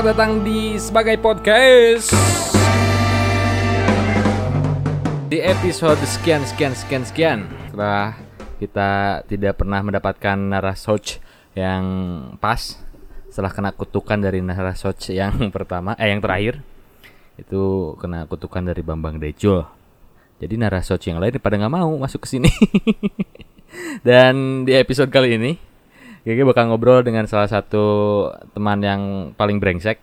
Selamat datang di sebagai podcast. Di episode sekian sekian sekian sekian setelah kita tidak pernah mendapatkan narasoj yang pas setelah kena kutukan dari narasoj yang pertama eh yang terakhir itu kena kutukan dari Bambang Dejo. Jadi narasoj yang lain pada nggak mau masuk ke sini. Dan di episode kali ini Gigi bakal ngobrol dengan salah satu teman yang paling brengsek.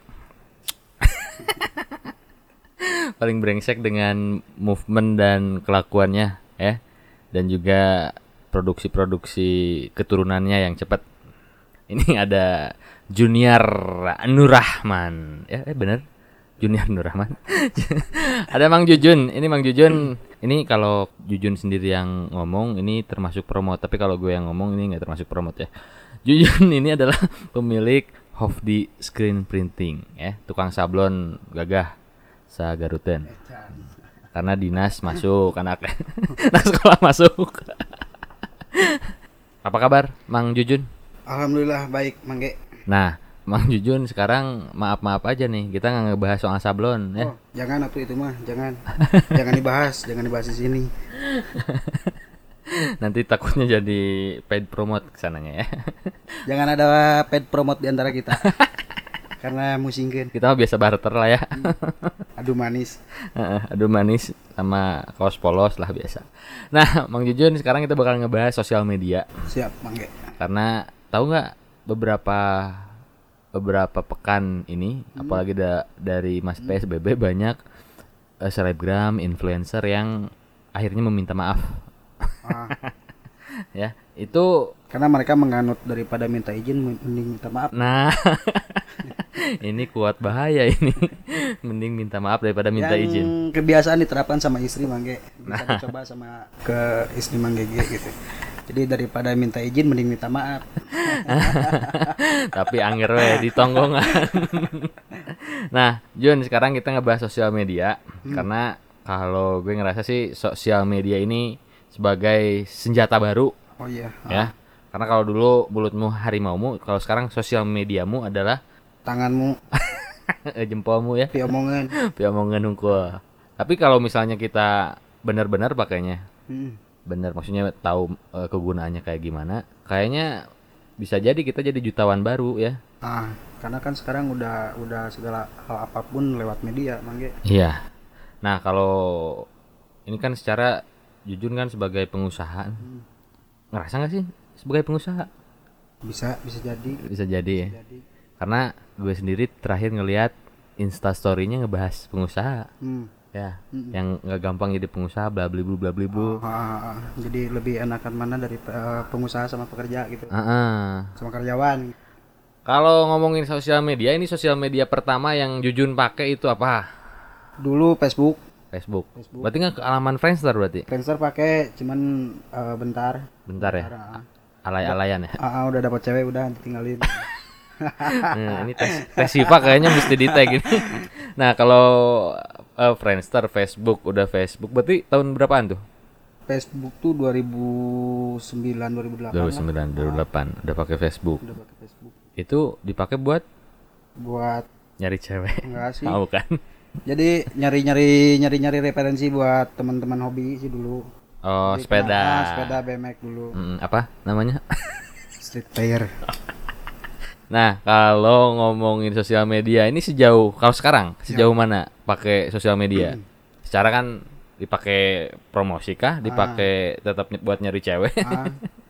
paling brengsek dengan movement dan kelakuannya ya. Dan juga produksi-produksi keturunannya yang cepat. Ini ada Junior Nurrahman. Ya, eh bener. Junior Nurrahman. ada Mang Jujun. Ini Mang Jujun. Ini kalau Jujun sendiri yang ngomong ini termasuk promote, tapi kalau gue yang ngomong ini nggak termasuk promote ya. Jujun ini adalah pemilik Hofdi Screen Printing ya, tukang sablon gagah sa Garuten. Karena dinas masuk, anak anak sekolah masuk. Apa kabar, Mang Jujun? Alhamdulillah baik, Mangge. Nah, Mang Jujun sekarang maaf-maaf aja nih, kita nggak ngebahas soal sablon ya. Oh, jangan atuh itu mah, jangan. jangan dibahas, jangan dibahas di sini. Nanti takutnya jadi paid promote ke sananya ya. Jangan ada paid promote di antara kita. Karena musingkeun. Kita biasa barter lah ya. Aduh manis. Aduh manis sama kaos polos lah biasa. Nah, Mang Jujun sekarang kita bakal ngebahas sosial media Siap, Mangge. karena tahu nggak beberapa beberapa pekan ini apalagi da- dari Mas PSBB banyak selebgram, influencer yang akhirnya meminta maaf Ah, ya. Itu karena mereka menganut daripada minta izin mending minta maaf. nah ini kuat bahaya ini. Mending minta maaf daripada minta Yang izin. kebiasaan diterapkan sama istri Mangge. Bisa Nah. dicoba sama ke istri Mangge gitu. Jadi daripada minta izin mending minta maaf. Tapi anger we di tonggongan. nah, Jun, sekarang kita ngebahas sosial media karena kalau gue ngerasa sih sosial media ini sebagai senjata baru Oh iya. ya. Karena kalau dulu mulutmu harimaumu, kalau sekarang sosial mediamu adalah Tanganmu jempolmu ya, diomongan. omongan unggul. Tapi kalau misalnya kita benar-benar pakainya, Hmm. benar maksudnya tahu eh, kegunaannya kayak gimana, kayaknya bisa jadi kita jadi jutawan baru ya. Ah, karena kan sekarang udah udah segala hal apa pun lewat media, Mangge. Iya. Nah, kalau ini kan secara jujur kan sebagai pengusaha, ngerasa nggak sih sebagai pengusaha? Bisa bisa jadi. Bisa jadi ya. Jadi. Karena gue sendiri terakhir ngelihat instastorynya ngebahas pengusaha, Hmm. ya, yang nggak gampang jadi pengusaha, bla bla bla bla bla. Ah, ah, ah. jadi lebih enakan mana dari eh, pengusaha sama pekerja gitu. Ah, ah. Sama karyawan. Kalau ngomongin sosial media, ini sosial media pertama yang Jujun pakai itu apa? Dulu Facebook, Facebook. Facebook. Berarti nggak ke alaman Friendster berarti? Friendster pakai cuman eh, bentar. Bentar ya, Ah, alay-alayan ya. ah, ah, udah dapat cewek udah ditinggalin. Nah, ini tes, tes Siva kayaknya mesti di tag ini. Nah, kalau eh, Friendster, Facebook, udah Facebook, berarti tahun berapaan tuh? Facebook tuh 2009 2008 lah. 2009, 2008, udah pakai Facebook. Udah pakai Facebook. Itu dipakai buat Buat nyari cewek. enggak sih. Tahu kan? Jadi nyari-nyari nyari-nyari referensi buat teman-teman hobi sih dulu. Oh, Jadi, sepeda. ah, sepeda BMX dulu. Mm, apa namanya? Street player. Nah, kalau ngomongin sosial media ini sejauh kalau sekarang sejauh mana pakai sosial media? Secara kan dipakai promosi kah? Dipakai tetap ny- buat nyari cewek? Ah.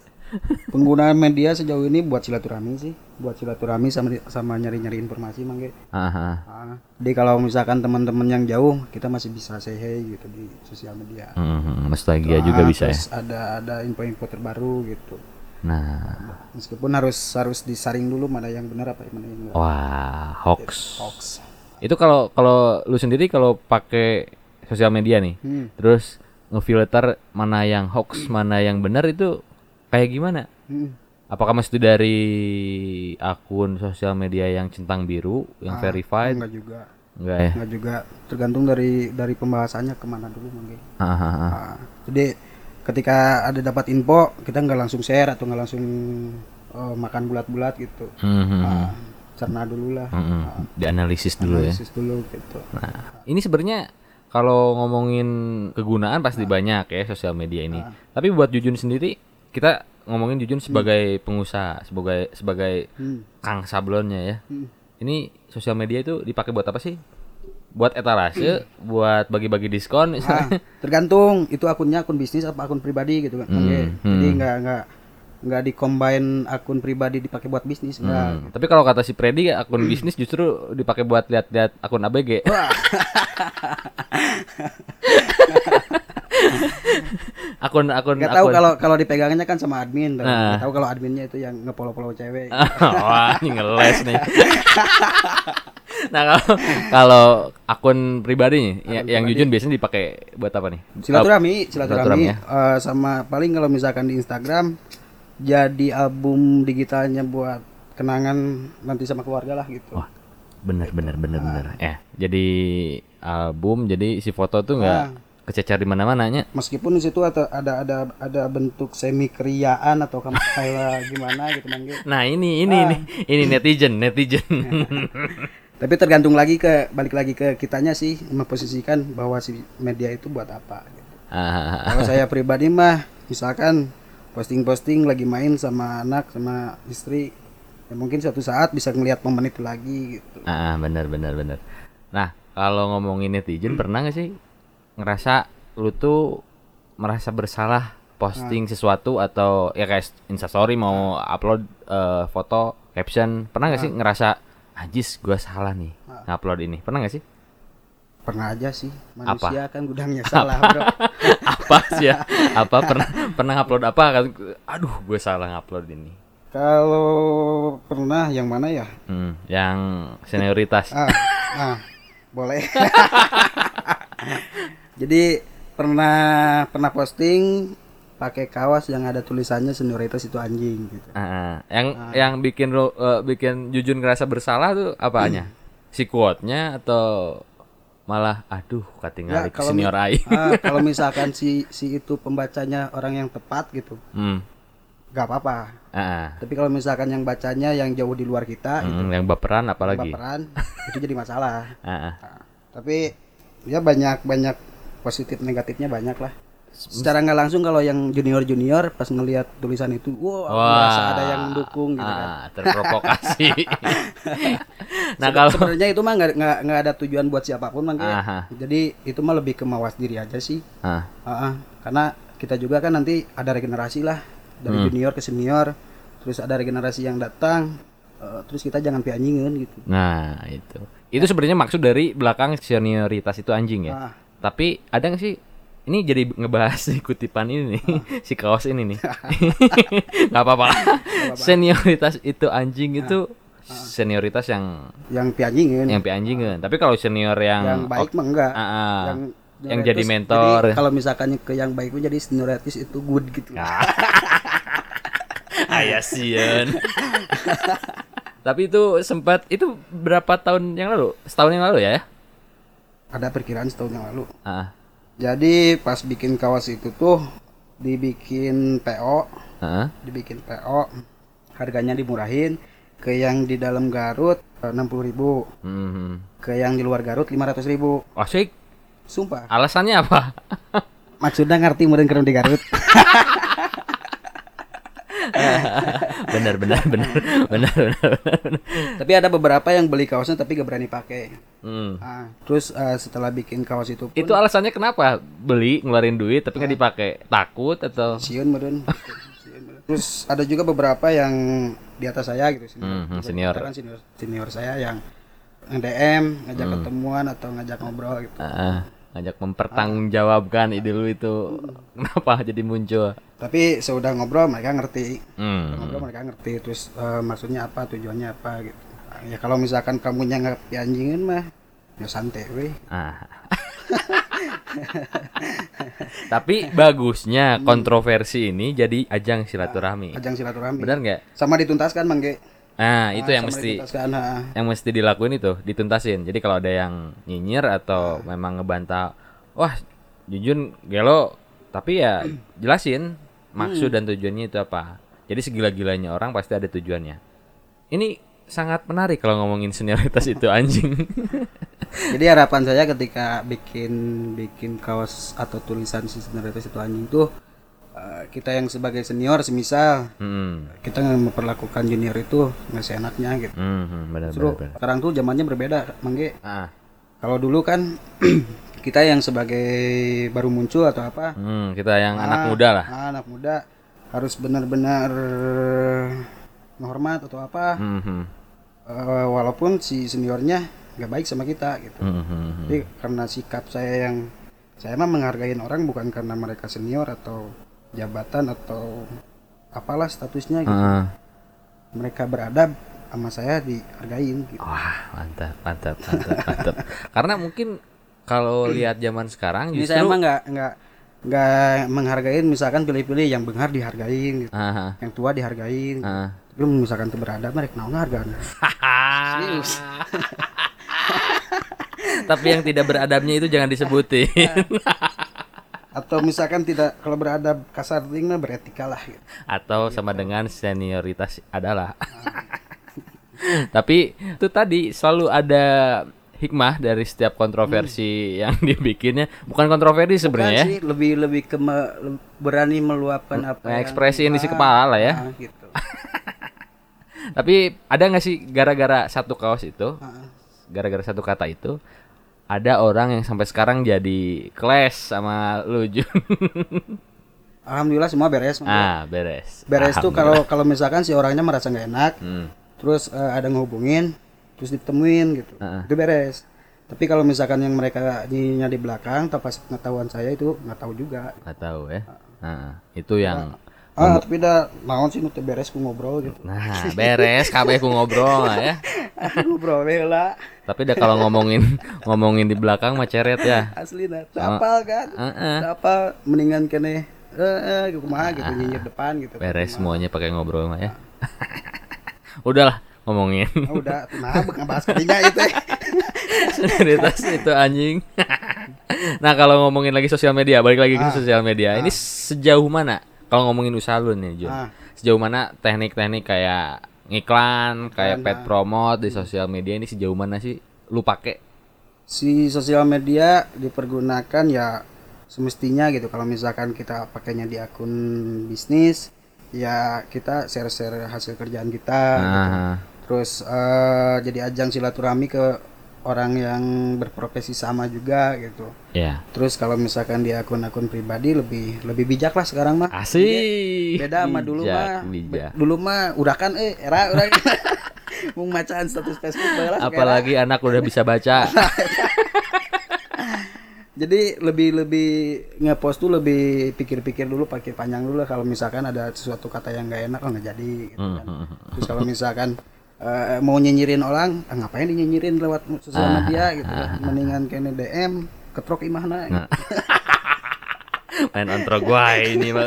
Penggunaan media sejauh ini buat silaturahmi sih, buat silaturahmi sama sama nyari-nyari informasi mangge. Aha. Ah. Jadi kalau misalkan teman-teman yang jauh, kita masih bisa say hey gitu di sosial media. Hmm, nostalgia Ah, juga bisa ya. terus ada ada info-info terbaru gitu. Nah, Meskipun harus harus disaring dulu mana yang benar apa yang mana yang enggak. wah, hoax. Hoax. Itu kalau kalau lu sendiri kalau pakai sosial media nih, Hmm. terus ngefilter mana yang hoax, mana yang benar itu kayak gimana? Hmm. Apakah mesti dari akun sosial media yang centang biru, yang Ah, verified? Enggak juga. Enggak ya? Enggak juga. Tergantung dari dari pembahasannya ke mana dulu mangge. Ah, ah, ah. Ah, jadi ketika ada dapat info kita nggak langsung share atau nggak langsung eh, makan bulat-bulat gitu Hmm, hmm, hmm. Ah, cerna dulu lah. Mm-mm. Dianalisis dulu ya. Analisis dulu gitu. Nah, ini sebenarnya kalau ngomongin kegunaan pasti banyak ya sosial media ini. Tapi buat Jujun sendiri, kita ngomongin Jujun sebagai pengusaha, sebagai sebagai Hmm. kang sablonnya ya. Hmm. Ini sosial media itu dipakai buat apa sih? Buat etalase, buat bagi-bagi diskon Ah, misalnya. tergantung itu akunnya akun bisnis apa akun pribadi gitu kan. Hmm. Jadi hmm. nggak nggak nggak dicombine akun pribadi dipakai buat bisnis. Hmm, Tapi kalau kata si Freddy akun bisnis justru dipakai buat lihat-lihat akun ABG. akun akun Nggak tahu akun- kalau kalau dipegangnya kan sama admin. tuh. Nah. Nggak tahu kalau adminnya itu yang ngepolo-polo cewek. Wah, ini ngeles nih. nah, kalau kalau akun pribadi nih, ya- yang jujur biasanya dipakai buat apa nih? silaturahmi silaturahmi silaturahmi ya. eh, sama paling kalau misalkan di Instagram jadi album digitalnya buat kenangan nanti sama keluarga lah gitu Wah, bener bener bener bener. Ya, jadi album, jadi isi foto tuh nggak Ah. Kececer di mana-mana nya. meskipun di situ ada ada ada ada bentuk semi kriaan atau kamu kayak gimana gitu mangge Nah ini ini ini ini netizen netizen. tapi tergantung lagi ke balik lagi ke kitanya sih memposisikan bahwa si media itu buat apa gitu. Ah, kalau saya pribadi mah misalkan posting-posting lagi main sama anak sama istri ya mungkin suatu saat bisa ngelihat momen itu lagi gitu ah, bener bener bener. Nah kalau ngomongin netizen pernah nggak sih ngerasa lu tuh merasa bersalah posting sesuatu atau ya kayak instastory mau upload eh, foto caption. Pernah nggak sih ngerasa ajis gua salah nih ngupload ini. Pernah nggak sih? Pernah aja sih. Manusia kan gudangnya salah bro. Apa sih ya? Apa? Pernah pernah upload apa? Kan aduh gue salah ngupload ini. Kalau pernah yang mana ya? Hmm, yang senioritas. Ah ah boleh jadi pernah pernah posting pakai kaos yang ada tulisannya senioritas itu anjing gitu Ah, yang yang bikin eh, bikin Jujun ngerasa bersalah tuh apanya? si quote-nya atau malah aduh ketinggalan Ya, kalau senior mi- aing. ah, kalau misalkan si si itu pembacanya orang yang tepat gitu hmm. nggak apa-apa Ah, tapi kalau misalkan yang bacanya yang jauh di luar kita hmm, yang baperan apalagi. baperan itu jadi masalah Ah, ah. Nah, tapi ya banyak banyak positif negatifnya banyak lah secara nggak langsung kalau yang junior junior pas ngelihat tulisan itu wow merasa ada yang mendukung gitu kan ah, terprovokasi. nah kalau sebenarnya itu mah nggak ada tujuan buat siapa pun. Aha. jadi itu mah lebih ke mawas diri aja sih ah, Ah, ah. karena kita juga kan nanti ada regenerasi lah dari Hmm. junior ke senior terus ada regenerasi yang datang eh, terus kita jangan pianyingin gitu nah itu. Itu sebenarnya maksud dari belakang senioritas itu anjing ya. Ah. Tapi ada nggak sih ini jadi ngebahas si kutipan ini nih, si kaos ini nih. nggak apa-apa. Senioritas itu anjing itu senioritas yang yang pianyingin yang pi anjingan. Tapi kalau senior yang, yang baik mah enggak Ah, ah. yang Yang jadi mentor. jadi kalau misalkan ke yang baik jadi senioritas itu good gitu Ayah sian. Tapi itu sempat itu berapa tahun yang lalu? Setahun yang lalu ya? Ada perkiraan setahun yang lalu. Ah, jadi pas bikin kawas itu tuh dibikin PO ah, dibikin PO harganya dimurahin. Ke yang di dalam Garut enam puluh ribu. Hmm. ke yang di luar Garut lima ratus ribu. Asik. sumpah. Alasannya apa? maksudnya ngerti meureun keur di Garut benar benar benar benar benar. tapi ada beberapa yang beli kaosnya tapi gak berani pakai Hmm. Ah, terus eh, setelah bikin kaos itu pun Itu alasannya kenapa? Beli ngeluarin duit tapi nggak dipakai. Takut atau siun meureun. terus ada juga beberapa yang di atas saya gitu senior Hmm, senior. Kan senior senior saya yang DM ngajak Hmm. ketemuan atau ngajak ngobrol gitu Ah, ngajak mempertanggungjawabkan ide lu itu kenapa jadi muncul? Tapi sudah ngobrol mereka ngerti Hmm. ngobrol mereka ngerti terus eh, maksudnya apa tujuannya apa gitu ya kalau misalkan kamunya nggak pianjingin mah ya santai weh Ah. Tapi bagusnya kontroversi ini jadi ajang silaturahmi. ajang silaturahmi Benar nggak? sama dituntaskan mangge Nah, itu yang sama mesti ah. yang mesti dilakuin itu, dituntasin. Jadi kalau ada yang nyinyir atau memang ngebantah, wah, Jujun gelo, tapi ya jelasin maksud dan tujuannya itu apa. Jadi segila-gilanya orang pasti ada tujuannya. Ini sangat menarik kalau ngomongin senioritas itu anjing. Jadi harapan saya ketika bikin bikin kaos atau tulisan si senioritas itu anjing tuh eh, kita yang sebagai senior semisal Hmm. kita nggak memperlakukan junior itu nggak seenaknya gitu. Hmm, hmm, benar benar. benar. sekarang tuh zamannya berbeda, Mangge. Ah. Kalau dulu kan kita yang sebagai baru muncul atau apa, Hmm, kita yang anak ah, muda lah. ah, anak muda harus benar-benar menghormat atau apa, Hmm, hmm. Eh, walaupun si seniornya nggak baik sama kita gitu. Hmm, hmm, hmm. Jadi karena sikap saya yang saya emang menghargai orang bukan karena mereka senior atau jabatan atau apalah statusnya gitu. Ah. Mereka beradab sama saya dihargain gitu. Wah, mantap, mantap, mantap, mantap. Karena mungkin kalau lihat zaman sekarang Ini saya justru emang nggak nggak nggak menghargain misalkan pilih-pilih yang benghar dihargain gitu. Ah, yang tua dihargain gitu. ah. belum misalkan tuh beradab mereka mau ngehargain Serius. Tapi yang tidak beradabnya itu jangan disebutin. atau misalkan tidak kalau beradab kasar ting mah beretika lah gitu. Atau sama dengan senioritas adalah. Tapi itu tadi selalu ada hikmah dari setiap kontroversi yang dibikinnya. Bukan kontroversi sebenarnya ya. Lebih lebih ke me- berani meluapkan apa yang- Ekspresiin isi Ah, kepala lah ya. ah, gitu Tapi ada nggak sih gara-gara satu kaos itu, Ah. gara-gara satu kata itu, ada orang yang sampai sekarang jadi clash sama lu Jun. alhamdulillah semua beres ah, beres. beres tuh kalau kalau misalkan si orangnya merasa nggak enak Hmm. terus eh, ada ngehubungin terus ditemuin gitu Ah. itu beres tapi kalau misalkan yang mereka nyinya di belakang tanpa pengetahuan saya itu nggak tahu juga Nggak tahu ya. Nah, itu yang ah tapi dah naon sih nu teu beres ku ngobrol gitu Nah, beres kabeh ku ngobrol ya. ngobrol we lah Tapi dah kalau ngomongin ngomongin di belakang mah ceret ya. asli dah tapal kan Heeh. tapal mendingan kene eh eh kumaha gitu nyinyir depan gitu Beres semuanya pakai ngobrol mah ya. Udahlah ngomongin Ah, udah nah ngebahas ketiga itu eh. senioritas itu anjing. nah, kalau ngomongin lagi sosial media, balik lagi ke Ah. sosial media. Ini sejauh mana kalau ngomongin usaha lu nih, Jun? Ah. Sejauh mana teknik-teknik kayak ngiklan, kayak pet ah. promote di sosial media ini sejauh mana sih lu pakai? si sosial media dipergunakan ya semestinya gitu kalau misalkan kita pakainya di akun bisnis ya kita share-share hasil kerjaan kita gitu. Terus eh, jadi ajang silaturahmi ke orang yang berprofesi sama juga gitu Ya. terus kalau misalkan di akun-akun pribadi lebih lebih bijak lah sekarang mah Asik. beda sama dulu mah bijak. dulu mah udah kan eh era udah mau bacaan status Facebook lah. Apalagi anak udah bisa baca. Jadi lebih lebih ngepost tuh lebih pikir-pikir dulu, pikir panjang dulu lah kalau misalkan ada sesuatu kata yang nggak enak oh nggak jadi gitu kan. Hmm, Terus kalau misalkan eh, mau nyinyirin orang, ah, ngapain dinyinyirin lewat sosial media gitu kan. Mendingan kene DM ketrok imahna. Nah. Main ontro gua ini mah.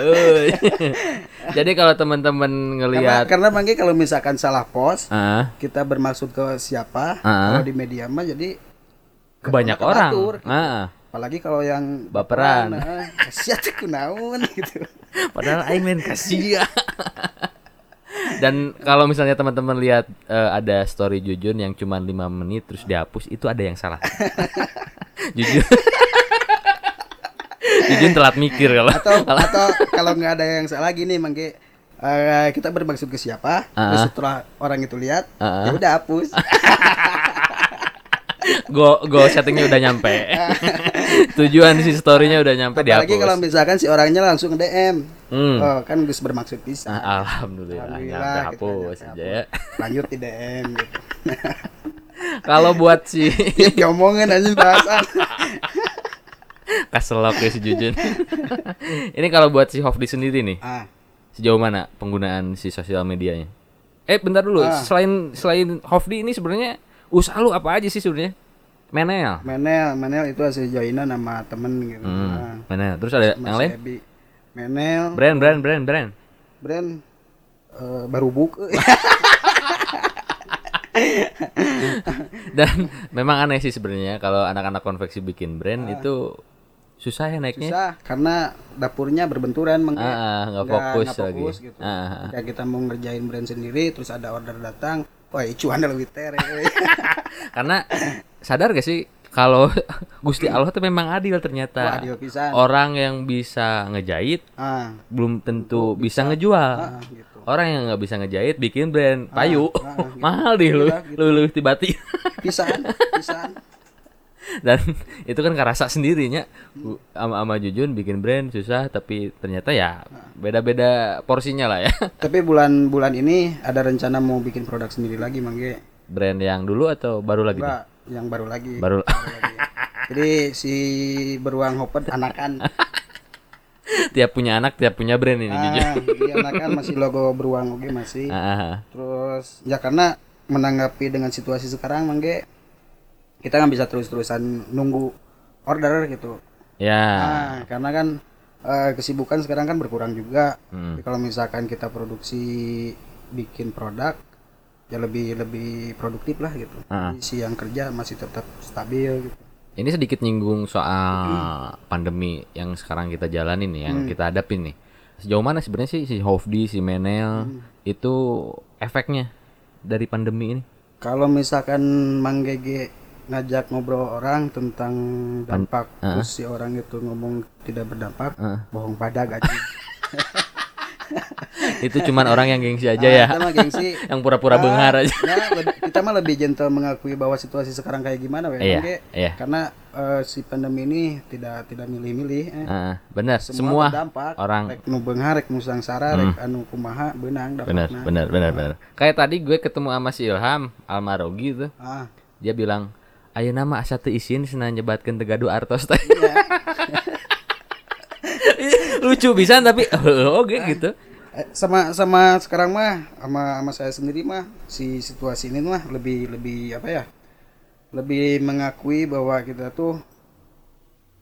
Jadi kalau teman-teman Karena ngelihat karena bangke kalau misalkan salah post, ah, kita bermaksud ke siapa? Ah. Kalau di media mah jadi ke banyak orang. batur, gitu. Ah, apalagi kalau yang Baperan. nah, siat kunaon gitu. padahal aing main kasih Dan kalau misalnya teman-teman lihat eh, ada story Jujun yang cuma 5 menit terus dihapus, itu ada yang salah. Jujun. Jujun telat mikir kalau atau atau kalau nggak ada yang salah gini mangke eh, kita bermaksud ke siapa Ah. terus setelah orang itu lihat Ah. ya udah hapus go go settingnya udah nyampe. Tujuan si storynya udah nyampe apalagi dihapus. kalau misalkan si orangnya langsung DM Hmm. oh, kan bisa bermaksud bisa Ah, Alhamdulillah, Alhamdulillah, gitu, hapus aja ya. lanjut di DM gitu Kalau buat si diomongin aja bahasan kaselok ya si Jujun. Ini kalau buat si Hofdi sendiri nih, ah sejauh mana penggunaan si sosial medianya? Eh, bentar dulu. Ah. Selain selain Hofdi ini sebenarnya usaha lu apa aja sih sebenarnya? Menel. Menel Menel itu hasil joinan sama temen gitu Hmm, Ah, Menel. Terus ada sama yang lain? Menel Brand, brand, brand, brand. brand eh, baru buk Dan memang aneh sih sebenarnya kalau anak-anak konveksi bikin brand itu susah ya naiknya. susah karena dapurnya berbenturan Mang. Ah, ah, nggak fokus nggak lagi. fokus gitu. Ah, ah. Kayak kita mau ngerjain brand sendiri terus ada order datang wah cuan lebih ter Karena sadar gak sih kalau Gusti Allah tuh memang adil wah ternyata. adil pisan Orang yang bisa ngejahit ah belum tentu bisa ngejual. ah, gitu Orang yang nggak bisa ngejahit bikin brand payu ah, gitu. mahal deh lu, Iya, gitu. lu lu tibati. pisan pisan Dan itu kan kerasa sendirinya sama sama Jujun bikin brand susah tapi ternyata ya beda-beda porsinya lah ya. tapi bulan-bulan ini ada rencana mau bikin produk sendiri lagi mangge Brand yang dulu atau baru lagi? enggak yang baru lagi Baru Baru lagi. jadi si beruang hopet anakan tiap punya anak tiap punya brand ini ah, jadi anakan masih logo beruang oke masih Ah, ah, ah. terus ya karena menanggapi dengan situasi sekarang mangge kita kan bisa terus-terusan nunggu order gitu Ya. nah karena kan eh, kesibukan sekarang kan berkurang juga Hmm. Jadi kalau misalkan kita produksi bikin produk ya lebih lebih produktif lah gitu. Jadi si yang kerja masih tetap stabil gitu Ini sedikit nyinggung soal pandemi yang sekarang kita jalanin nih, yang kita hadapin nih. Sejauh mana sebenarnya sih si Hofdi, si Menel itu efeknya dari pandemi ini? kalau misalkan Mang Gege ngajak ngobrol orang tentang dampak terus si orang itu ngomong tidak berdampak Ah. bohong pada gaji itu cuman orang yang gengsi aja ya, kita mah gengsi yang pura-pura benghar aja. ya kita mah lebih gentle mengakui bahwa situasi sekarang kayak gimana we Iya, iya. karena eh, si pandemi ini tidak tidak milih-milih eh. Ah, benar, semua, semua, berdampak orang Hmm. rek nu beunghar rek nu sangsara rek anu kumaha beunang benar, benar, benar, benar. Kayak tadi gue ketemu sama si Ilham Almarogi tuh, ah dia bilang, "Ayo nama asa teu isin senang nyebatkeun tegadu artos teh." iya. Lucu bisa tapi oke gitu. Eh, sama sama sekarang mah sama sama saya sendiri mah si situasi ini mah lebih lebih apa ya lebih mengakui bahwa kita tuh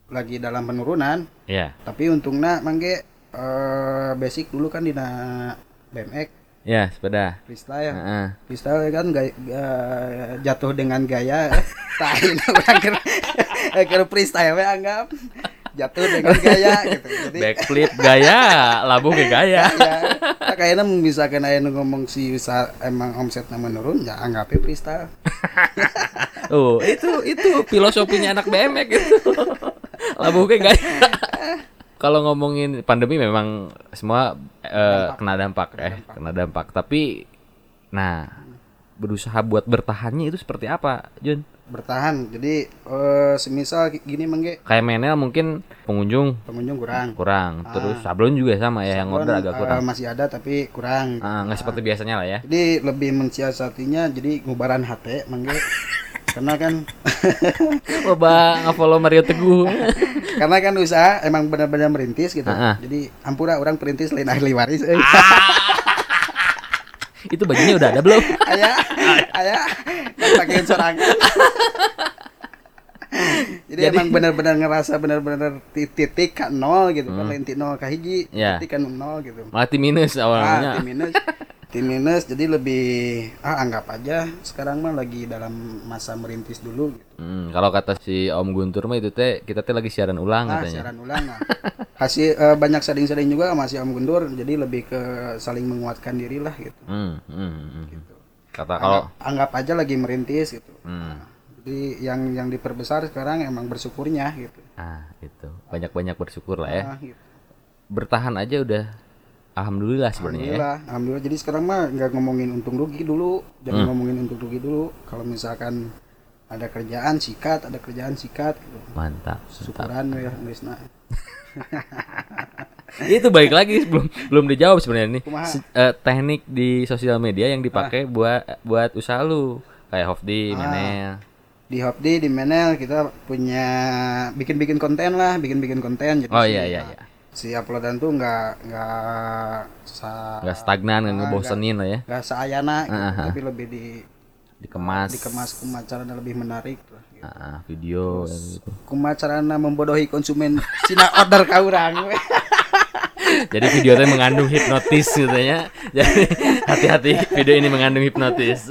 lagi dalam penurunan Ya, tapi untungnya mangge eh, basic dulu kan dina BMX ya sepeda. freestyle Heeh. freestyle kan gaya, eh, jatuh dengan gaya tahin orang kira freestyle we anggap jatuh dengan gaya gitu jadi Backflip gaya, labuh ke gaya. ya nah, kayaknya misalkan aya nu ngomong si usaha emang omsetnya menurun ya anggapnya freestyle Oh, itu itu filosofinya anak BMX itu. Labuh ke gaya. Kalau ngomongin pandemi memang semua eh, kena dampak eh, kena dampak. Tapi nah, berusaha buat bertahannya itu seperti apa, Jun? Bertahan. Jadi eh, semisal gini mengge Kayak Menel mungkin pengunjung. Pengunjung kurang. Kurang, terus sablon juga sama ya yang order agak kurang. masih ada tapi kurang. Ah, nggak seperti biasanya lah ya. jadi lebih mensiasatinya jadi ngubaran HT mangge karena kan Coba nge-follow Mario Teguh. karena kan usaha emang benar-benar merintis gitu. Ah, ah. jadi ampura orang perintis lain ahli waris eh. Itu bajunya udah ada belum? ayah ayah kan pakein sorangan jadi, emang benar-benar ngerasa benar-benar ti- titik ke nol gitu kan lain ti nol ke hiji Hmm. Ya. titik kan nol gitu Mati minus awalnya. tim minus tim minus jadi lebih ah anggap aja sekarang mah lagi dalam masa merintis dulu gitu Hmm, kalau kata si Om Guntur mah itu teh kita teh lagi siaran ulang ah katanya. siaran ulang nah. hasil eh, banyak sharing-sharing juga masih Om Gundur jadi lebih ke saling menguatkan diri lah gitu Hmm, hmm, hmm, hmm. Kata kalau anggap aja lagi merintis gitu hmm. jadi yang yang diperbesar sekarang emang bersyukurnya gitu Ah, itu. Banyak-banyak bersyukur lah ya. Ah, gitu. Bertahan aja udah alhamdulillah sebenarnya ya. Alhamdulillah, alhamdulillah. Jadi sekarang mah nggak ngomongin untung rugi dulu, Hmm. jangan ngomongin untung rugi dulu. Kalau misalkan ada kerjaan sikat, ada kerjaan sikat, gitu. Mantap. syukuran ya Krisna. itu baik lagi belum belum dijawab sebenarnya nih. Ah. Se- eh, teknik di sosial media yang dipakai buat buat usaha lu kayak Hofdi, Ah. Menel. Di Hopdi, di Menel kita punya bikin-bikin konten lah, bikin-bikin konten. Jadi Oh iya iya iya. Si uploadan tuh nggak nggak sa Nggak stagnan, nggak Ah, ngebosenin lah ya. nggak seayana, gitu, Ah, ah. tapi lebih di Dikemas. dikemas kumacarana lebih menarik lah. gitu. Ah, video yang gitu. Kumacarana membodohi konsumen sina order ka urang. Jadi video itu mengandung hipnotis gitu ya. Jadi hati-hati video ini mengandung hipnotis.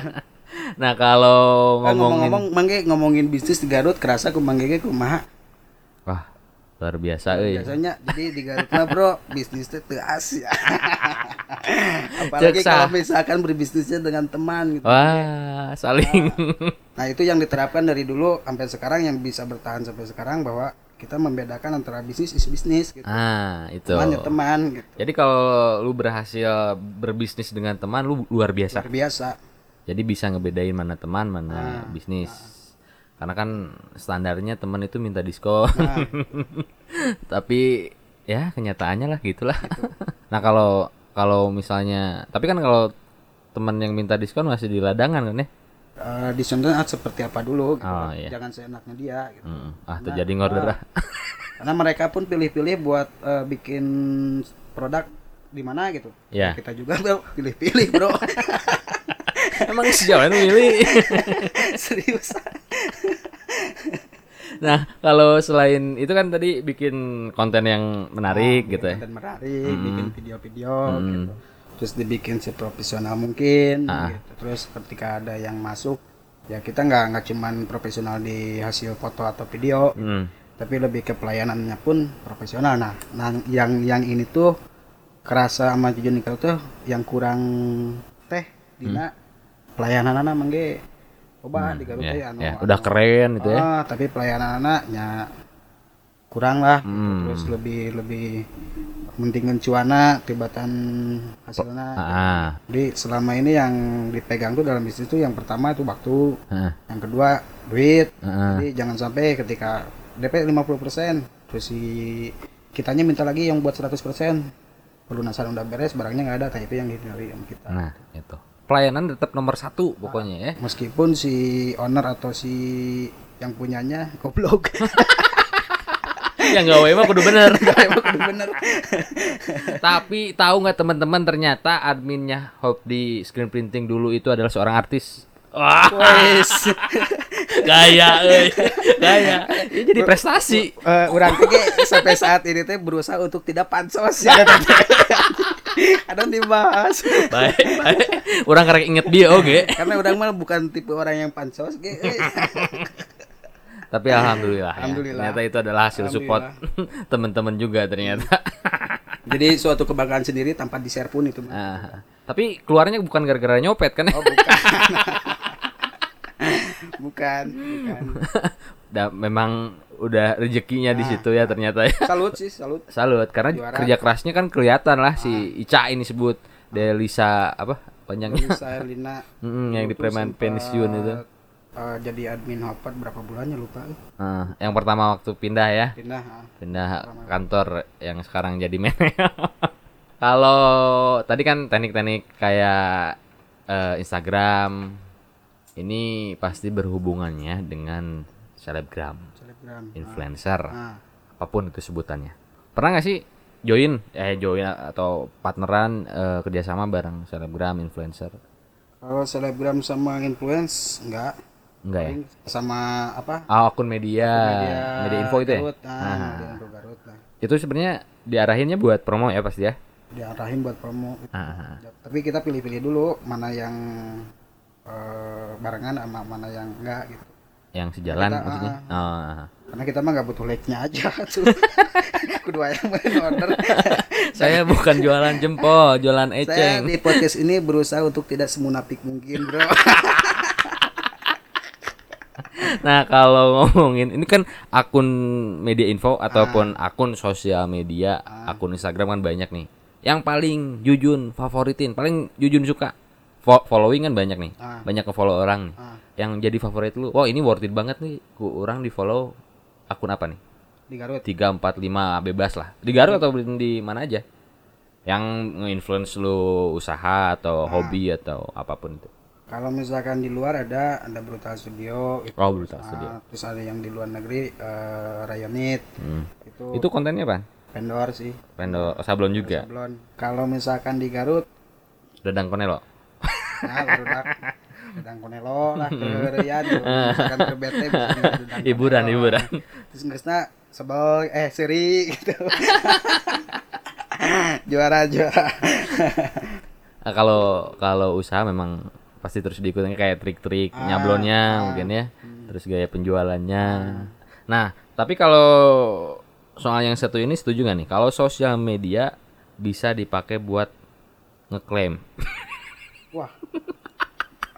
nah, kalau ngomongin ngomong-ngomong mangge ngomongin bisnis di Garut kerasa ku mangge kumaha luar biasa euy biasanya jadi di Garut mah bro bisnisnya teu as ya. Apalagi kalau misalkan berbisnisnya dengan teman gitu. Wah saling. Nah itu yang diterapkan dari dulu sampai sekarang yang bisa bertahan sampai sekarang bahwa kita membedakan antara bisnis is bisnis gitu. Ah itu. Teman ya teman gitu. Jadi kalau lu berhasil berbisnis dengan teman lu luar biasa. Luar biasa. Jadi bisa ngebedain mana teman mana bisnis karena kan standarnya teman itu minta diskon Nah. tapi ya kenyataannya lah gitulah nah kalau kalau misalnya tapi kan kalau teman yang minta diskon masih di ladangan kan ya Eh, disentuh seperti apa dulu gitu. Oh, iya. jangan seenaknya dia gitu. Mm, ah terjadi ngorder ah. karena mereka pun pilih-pilih buat eh, bikin produk di mana gitu Ya. kita juga bro pilih-pilih bro emang sejauh ini milih? Serius. Nah kalau selain itu kan tadi bikin konten yang menarik gitu ya. dan menarik bikin video-video gitu. Terus dibikin seprofesional mungkin Ah. gitu. terus ketika ada yang masuk ya kita nggak nggak cuman profesional di hasil foto atau video Hmm. tapi lebih ke pelayanannya pun profesional. Nah, nah yang yang ini tuh kerasa sama Nikah tuh yang kurang teh dina pelayanan anak mangge coba di Garut ya, teh anu- ya, udah keren gitu ya. Ah, tapi pelayanan anaknya kurang lah. Hmm. terus lebih lebih mentingin cuana tibatan hasilnya ah. Jadi selama ini yang dipegang tuh dalam bisnis tuh yang pertama itu waktu ah, yang kedua duit. Ah. jadi jangan sampai ketika DP 50% terus si kitanya minta lagi yang buat 100% pelunasan udah beres barangnya nggak ada tapi itu yang dihindari sama kita. Nah itu pelayanan tetap nomor satu pokoknya ya. Meskipun si owner atau si yang punyanya goblok. Yang gawe mah kudu bener. Kudu bener. Tapi tahu nggak teman-teman ternyata adminnya Hope di screen printing dulu itu adalah seorang artis? Wah. Wes. Gaya euy. Gaya. Ini jadi prestasi. teh ge sampai saat ini teh berusaha untuk tidak pansos. Ya ada dibahas. Baik baik. Orang karek inget dia oke. Karena orang mah bukan tipe orang yang pansos ge. Tapi alhamdulillah, ya. Alhamdulillah. ternyata itu adalah hasil support teman-teman juga ternyata. Jadi suatu kebanggaan sendiri tanpa di share pun itu. Ah, tapi keluarnya bukan gara-gara nyopet kan ya? Oh bukan. Bukan bukan. Memang udah rezekinya di situ ya ternyata ya. Salut sih salut. Salut karena Juara. kerja kerasnya kan kelihatan lah si Ica ini sebut. Delisa apa panjangnya saya Lina Mm, yang di preman pensiun itu. eh, jadi admin Hotpot berapa bulannya lupa. Ah, yang pertama waktu pindah ya. Pindah ah. pindah kantor yang sekarang jadi manajer. Kalau tadi kan teknik-teknik kayak eh, Instagram ini pasti berhubungannya dengan selebgram selebgram influencer. Ah. apa pun itu sebutannya pernah nggak sih join eh join atau partneran eh, kerjasama bareng selebgram influencer? Kalau selebgram sama influence enggak enggak ya? Sama apa? Ah, akun media. Media, info itu ya? Garut, ah, Ah. media info Garut lah. itu sebenarnya diarahinnya buat promo ya pasti ya? Diarahin buat promo. Ah, tapi kita pilih-pilih dulu mana yang eh, barengan sama mana yang enggak gitu. Yang sejalan Kita, maksudnya? oh. Karena kita mah nggak butuh like-nya aja tuh. Kedua yang order saya bukan jualan jempol jualan saya eceng. di podcast ini berusaha untuk tidak semunafik mungkin bro. Nah kalau ngomongin ini kan akun media info ataupun akun sosial media akun Instagram kan banyak nih. Yang paling jujun favoritin paling jujun suka Fo- following kan banyak nih. Ah. banyak ke follow orang nih. Ah. yang jadi favorit lu wah ini worth it banget nih ku orang di follow akun apa nih? Di Garut. Tiga empat lima bebas lah. Di Garut atau di mana aja? Yang nge-influence lu usaha atau hobi atau apa pun itu. Kalau misalkan di luar ada ada brutal studio. Itu oh brutal Ah, studio. terus ada yang di luar negeri eh, Rayonit. Hmm. itu, itu kontennya apa? Vendor sih. Vendor oh, sablon juga? Sablon. Kalau misalkan di Garut dadang konelo nah sedang konelo lah kereyan misalkan terbete bisa dedang hiburan hiburan. Terus ngesna sebel eh seri gitu. Juara juara. Nah, kalau kalau usaha memang pasti terus diikutin kayak trik-trik Ah, nyablonnya mungkin ya. Terus gaya penjualannya. Nah tapi kalau soal yang satu ini setuju nggak nih? Kalau sosial media bisa dipakai buat ngeklaim.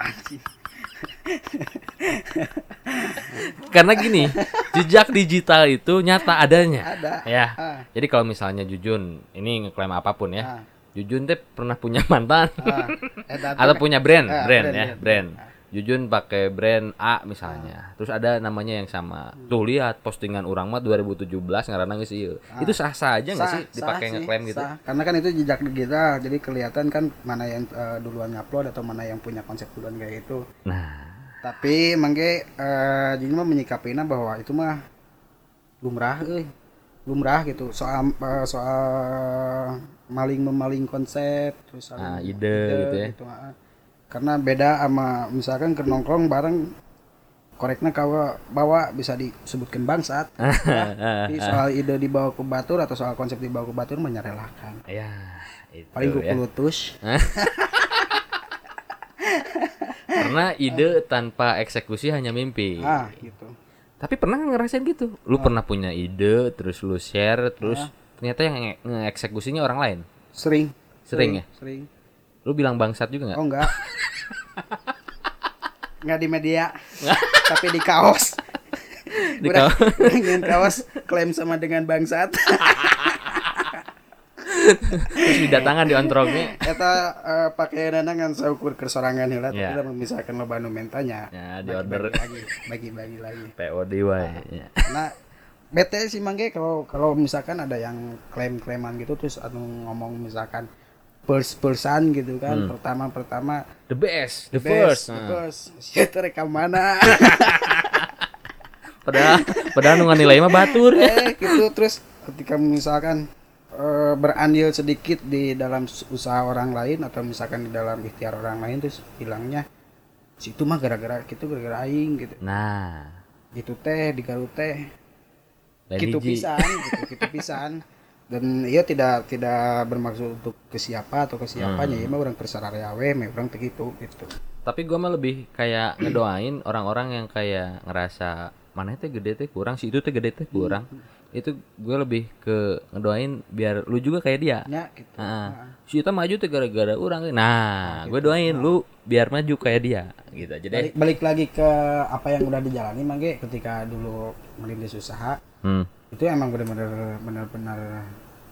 Karena gini, jejak digital itu nyata adanya. Ada. Ya. Ah. Jadi kalau misalnya Jujun ini ngeklaim apa pun ya. Ah. Jujun teh pernah punya mantan Ah. Teh atau punya brand, Ah, brand, brand, ya, brand. brand. Jujun pakai brand A misalnya. Terus ada namanya yang sama. Tuh lihat postingan orang mah 2017 ngaranna geus ieu. Itu sah-sah aja nggak Sah, sih dipakai ngeklaim gitu? sah. Karena kan itu jejak digital, jadi kelihatan kan mana yang eh, duluan ngupload atau mana yang punya konsep duluan kayak itu. Nah, Tapi mangge eh jadi mah menyikapinya bahwa itu mah lumrah euy. Lumrah gitu. Soal eh, soal maling memaling konsep terus Ah, ide gitu ya. ah. Karena beda sama misalkan ke nongkrong bareng koreknya kawa bawa bisa disebutkan bangsat. Tapi soal ide dibawa ke batur atau soal konsep dibawa ke batur menyerelakan. ya itu Paling ya. kukulutus. Karena ide tanpa eksekusi hanya mimpi. Ah, gitu. Tapi pernah ngerasain gitu? Lu pernah punya ide, terus lu share, terus ternyata yang nge- ngeeksekusinya orang lain. Sering. Sering ya? Sering. Lu bilang bangsat juga nggak? Oh enggak. enggak di media. tapi di kaos. Di kaos. dengan kaos klaim sama dengan bangsat. terus didatangan di ontrongnya. Eta eh, pakai dana kan saukur ke sorangan heula tapi Ya. lamun misalkan loba nu mentanya. Ya, di order Bagi bagi-bagi lagi. POD wae. Ya. Nah, bete sih mangge kalau kalau misalkan ada yang klaim-klaiman gitu terus anu ngomong misalkan pers-persan gitu kan pertama-pertama The best, the, best, first. the Nah. first. Siapa rekam mana? Padahal padahal nu nilai mah batur eh gitu terus ketika misalkan eh, berandil sedikit di dalam usaha orang lain atau misalkan di dalam ikhtiar orang lain terus bilangnya situ mah gara-gara gitu gara-gara aing gitu Nah, gitu teh di Garut teh gitu pisan gitu gitu pisan dan ia tidak tidak bermaksud untuk ke siapa atau ke siapanya Hmm. ya mah orang persararea we mah orang teh gitu gitu Tapi gua mah lebih kayak ngedoain orang-orang yang kayak ngerasa mana teh gede teh kurang, si itu teh gede teh kurang. Itu gue lebih ke ngedoain biar lu juga kayak dia. ya gitu Heeh. Si Yuta maju tuh gara-gara orang. Nah, gue doain lu biar maju kayak dia gitu aja deh. balik, balik lagi ke apa yang udah dijalani mangge ketika dulu merintis usaha Hmm, itu emang benar-benar benar-benar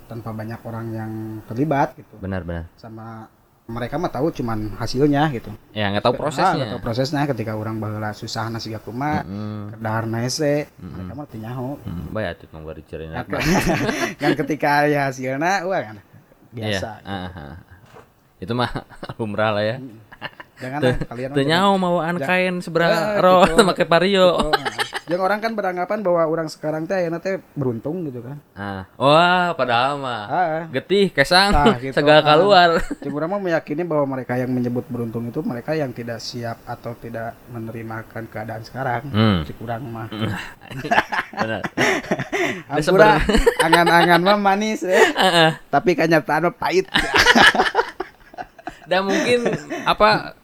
tanpa banyak orang yang terlibat gitu benar benar. sama mereka mah tahu cuman hasilnya gitu Ya nggak tahu Ah, prosesnya. nggak tahu prosesnya ketika orang baheula susah nasi gakuma Hmm, kedahar naese mereka mah teu nyaho hmm, atuh mah bari cari kan, kan ketika ya hasilnya wah kan biasa Iya. ah, ah. Itu mah lumrah lah ya. jangan Tuh, kalian Tuh nyaho mawaan kain Ah, seberapa roh gitu. make vario. Yang orang kan beranggapan bahwa orang sekarang teh ayeuna teh beruntung gitu kan Ah, wah padahal mah ah getih kesang Nah, gitu. segala Ah. keluar. Cuma mah meyakini bahwa mereka yang menyebut beruntung itu mereka yang tidak siap atau tidak menerimakan keadaan sekarang. Hmm. Cik urang mah. Benar. Ampura, angan-angan mah manis ya. Tapi kenyataan mah pahit. Dan mungkin apa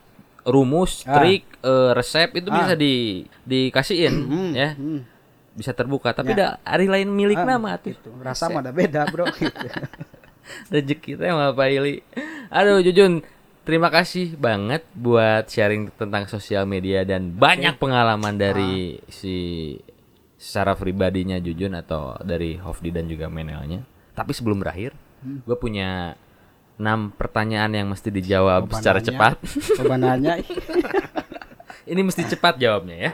rumus, Ah. trik, eh, resep itu Ah. bisa di dikasihin ya. Hmm. Bisa terbuka, tapi dah hari lain milik Ah, nama tuh. gitu. Rasa mah ada beda, Bro gitu. Rezeki teh mah Pak Ili. Aduh Jujun, terima kasih banget buat sharing tentang sosial media dan banyak pengalaman dari si secara pribadinya Jujun atau dari Hofdi dan juga Menelnya. Tapi sebelum berakhir, gue punya enam pertanyaan yang mesti dijawab Coba secara cepat. Coba nanya. Ini mesti cepat jawabnya ya.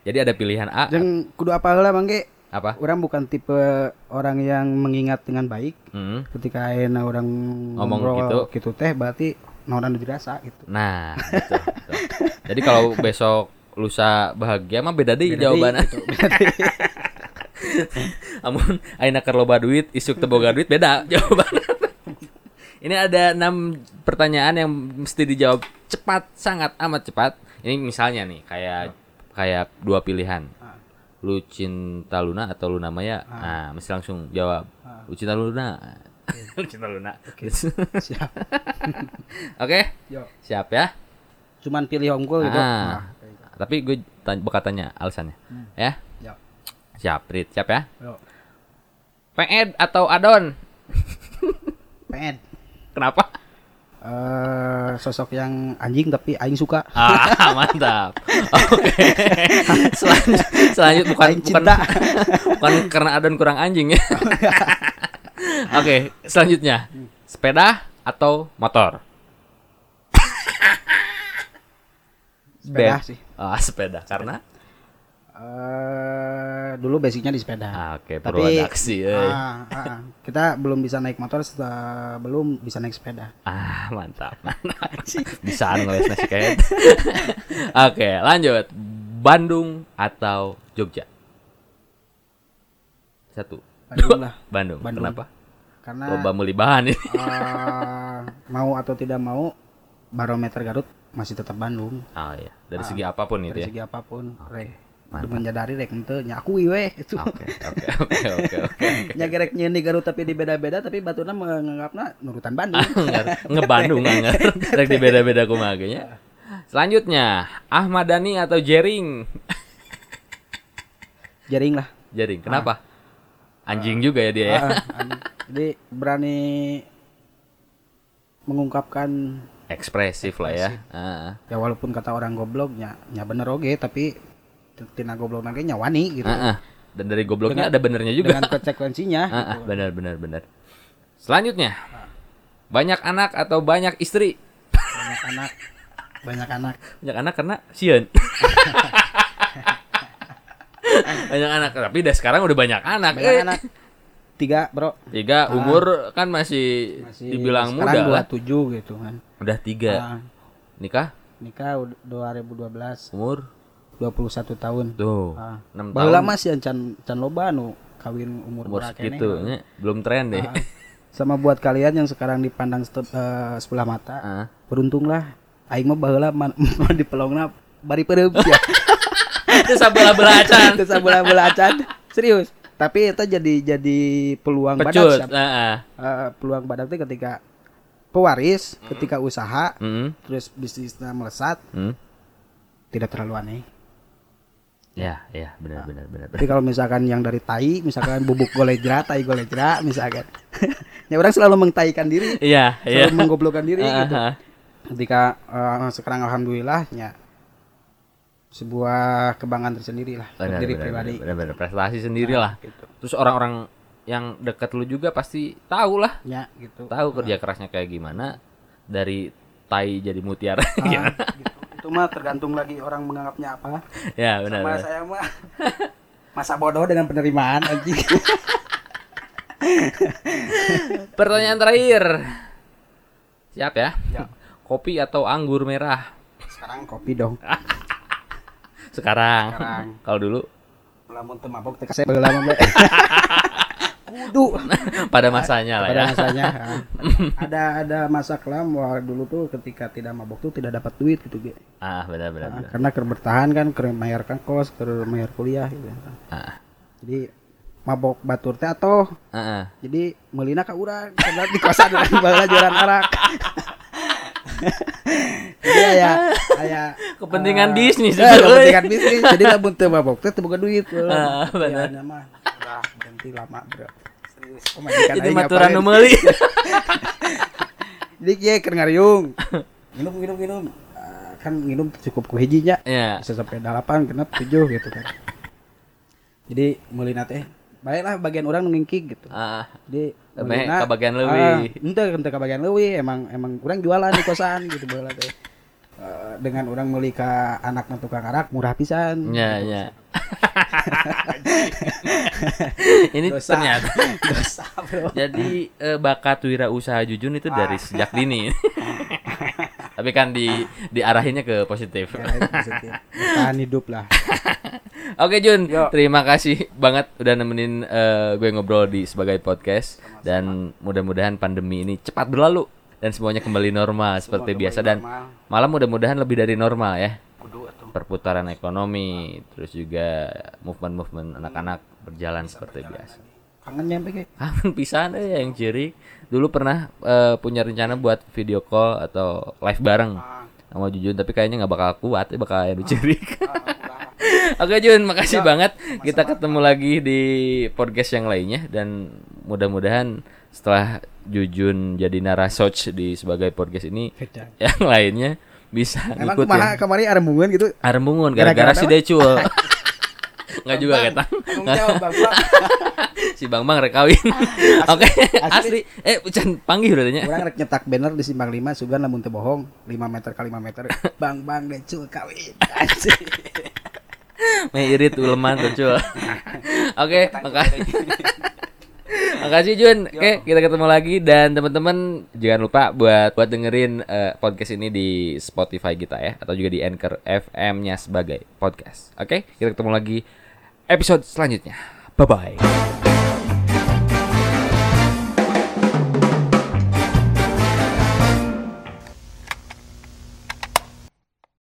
Jadi ada pilihan A Jeung kudu apa heula Mangge? apa? Orang bukan tipe orang yang mengingat dengan baik. Hmm. Ketika ayeuna orang Ngomong ngobrol gitu. gitu teh berarti naon anu dirasa gitu. Nah, gitu, gitu. Jadi kalau besok lusa bahagia mah beda deh jawabannya. Gitu. Amun ayeuna keur loba duit, isuk teu boga duit beda jawabannya. Ini ada enam pertanyaan yang mesti dijawab cepat, sangat amat cepat. Ini misalnya nih, kayak kayak dua pilihan. Ah. Lu cinta Luna atau Luna Maya? Nah, mesti langsung jawab. Lu cinta Luna. Lu cinta Luna. Oke. Siap. Yo. Siap ya. Cuman pilih unggul gitu. Ah. Nah, Tapi gue tanya, bakal tanya alasannya. Ya. Yo. Siap, Rit. Siap ya? Yo. Peed atau adon? Ped. Kenapa? Eh sosok yang anjing tapi aing suka. Ah, mantap. Oke. Selanjut, selanjut bukan Aing bukan cinta. bukan karena adon kurang anjing ya. Oke, selanjutnya. Sepeda atau motor? Sepeda sih. Ah, sepeda karena Eh dulu basicnya di sepeda. ah, oke, Tapi produksi. eh. ah, ah, ah. kita belum bisa naik motor setelah belum bisa naik sepeda. Ah, mantap. Bisa ngeles nasi kayak. Oke, lanjut. Bandung atau Jogja? Satu. Bandung lah. Bandung. Bandung. Kenapa? Karena Loba meli bahan ini. eh, mau atau tidak mau barometer Garut masih tetap Bandung Oh iya, dari segi apa pun itu dari ya. segi apa pun. Re. Menyadari rek ente nyakui weh itu. Oke, oke, oke, oke, oke. Nya gerek nyeuni Garut tapi di beda-beda tapi batuna menganggapna nurutan Bandung. Nge- Ngebandung anger. Rek di beda-beda kumaha nya. Selanjutnya, Ahmad Dhani atau Jering? Jaring lah. Jering. Kenapa? Anjing juga ya dia ya. Ah. Jadi berani mengungkapkan Ekspresif lah ya. Ah. ya walaupun kata orang gobloknya nya bener oge tapi tina goblok nage nya wani gitu. Ah, ah. Dan dari gobloknya ada benernya juga. Dengan konsekuensinya. Ah, ah, gitu. benar benar benar. Selanjutnya. Banyak anak atau banyak istri? Banyak anak banyak anak Banyak anak karena sieun. banyak anak tapi udah sekarang udah banyak anak. banyak Eh, anak tiga bro Tiga umur kan masih, masih dibilang muda lah. 27 gitu kan Udah tiga. Ah, Nikah nikah ud- 2012 umur 21 tahun tuh Ah. 6 Baheula tahun. mah sih can can loba nu kawin umur, Umur segitu nya. belum tren deh. Ah. sama buat kalian yang sekarang dipandang step, eh, sebelah mata Ah. beruntunglah aing mah baheula di pelongna bari pereup ya Itu sabelah-belah acan. terus bola-bola acan serius tapi itu jadi jadi peluang badak. Heeh. Eh, peluang badak itu ketika pewaris ketika usaha Mm. terus bisnisnya melesat Mm. tidak terlalu aneh Ya, ya, benar benar benar. benar. tapi kalau misalkan yang dari tai misalkan bubuk golejra tai golejra misalkan ya orang selalu mengtaikan diri Iya, iya. selalu menggoblokkan diri Ah, gitu ah. ketika eh, sekarang alhamdulillah ya sebuah kebanggaan tersendiri lah untuk Benar, diri benar, pribadi benar, benar, prestasi sendiri lah. gitu Terus orang-orang yang dekat lu juga pasti tahu lah, ya gitu tahu kerja kerasnya kayak gimana dari tai jadi mutiara. Ah, Gimana? gitu. Itu mah tergantung lagi orang menganggapnya apa ya, benar. sama benar. saya mah masa bodoh dengan penerimaan anjing Pertanyaan terakhir. Siap ya? Ya. Kopi atau anggur merah? sekarang kopi dong Sekarang. Sekarang. Kalau dulu lamun teu mabok teh kasih. kudu pada masanya lah pada ya. masanya ah. ada ada masa kelam wah dulu tuh ketika tidak mabok tuh tidak dapat duit gitu Ge. Ah, benar benar Ah, benar. karena ker bertahan kan ker bayar kan kos ker bayar kuliah gitu Ah, jadi mabok batur teh atau ah, ah. jadi melina ka urang karena di kosan urang baheula jualan arak jadi aya aya Kepentingan bisnis eh, itu, kepentingan bisnis. Jadi lamun teu mabok teh teu boga duit Ah, benar. Ya, mah. Udah berhenti lama bro. Serius. Pemajikan Itu aing maturan nu meuli. kieu keur ngariung. Minum minum minum. Ah, kan minum cukup ku hijinya Ya. bisa sampai delapan genap tujuh gitu kan. Jadi mulina teh baiklah bagian orang ngingkik gitu. Ah, jadi Tapi mulina- kebagian leuwih. ah, ente ente kebagian leuwih emang emang orang jualan di kosan gitu baheula teh Eh, dengan orang meuli ka anak tukang arak murah pisan ya, ya. Ini Dosa. ternyata dosa bro jadi eh, bakat wirausaha Jujun itu dari sejak dini. Tapi kan di diarahinnya ke positif. Ya, positif. Hidup lah Oke Jun, Yo. terima kasih banget udah nemenin eh, gue ngobrol di sebagai podcast dan mudah-mudahan pandemi ini cepat berlalu dan semuanya kembali normal seperti biasa dan malam mudah-mudahan lebih dari normal ya. Perputaran ekonomi, terus juga movement-movement anak-anak berjalan seperti biasa. kangen nyampe kayak Kangen pisan eh yang ciri. Dulu pernah eh, punya rencana buat video call atau live bareng sama Jujun tapi kayaknya nggak bakal kuat, ya bakal yang ciri. Oke Jun, makasih banget. Kita ketemu lagi di podcast yang lainnya dan mudah-mudahan setelah Jujun jadi narasoc di sebagai podcast ini Beda. yang lainnya bisa Emang ngikut kumaha ya. kemarin arembungan gitu. Arembungun gara-gara si? Decul. Enggak juga Bapak. si Bang Bang rek kawin. Oke, asli. Eh, can panggih udah tanya. Orang rek nyetak banner di Simpang 5 sugan lamun teu bohong 5 meter kali 5 meter. Bang bang decul kawin. Meh irit uleman Decul. Oke, makasih. Makasih Jun. Oke, kita ketemu lagi dan teman-teman jangan lupa buat buat dengerin eh, podcast ini di Spotify kita ya atau juga di Anchor FM-nya sebagai podcast. Oke, kita ketemu lagi episode selanjutnya. Bye bye.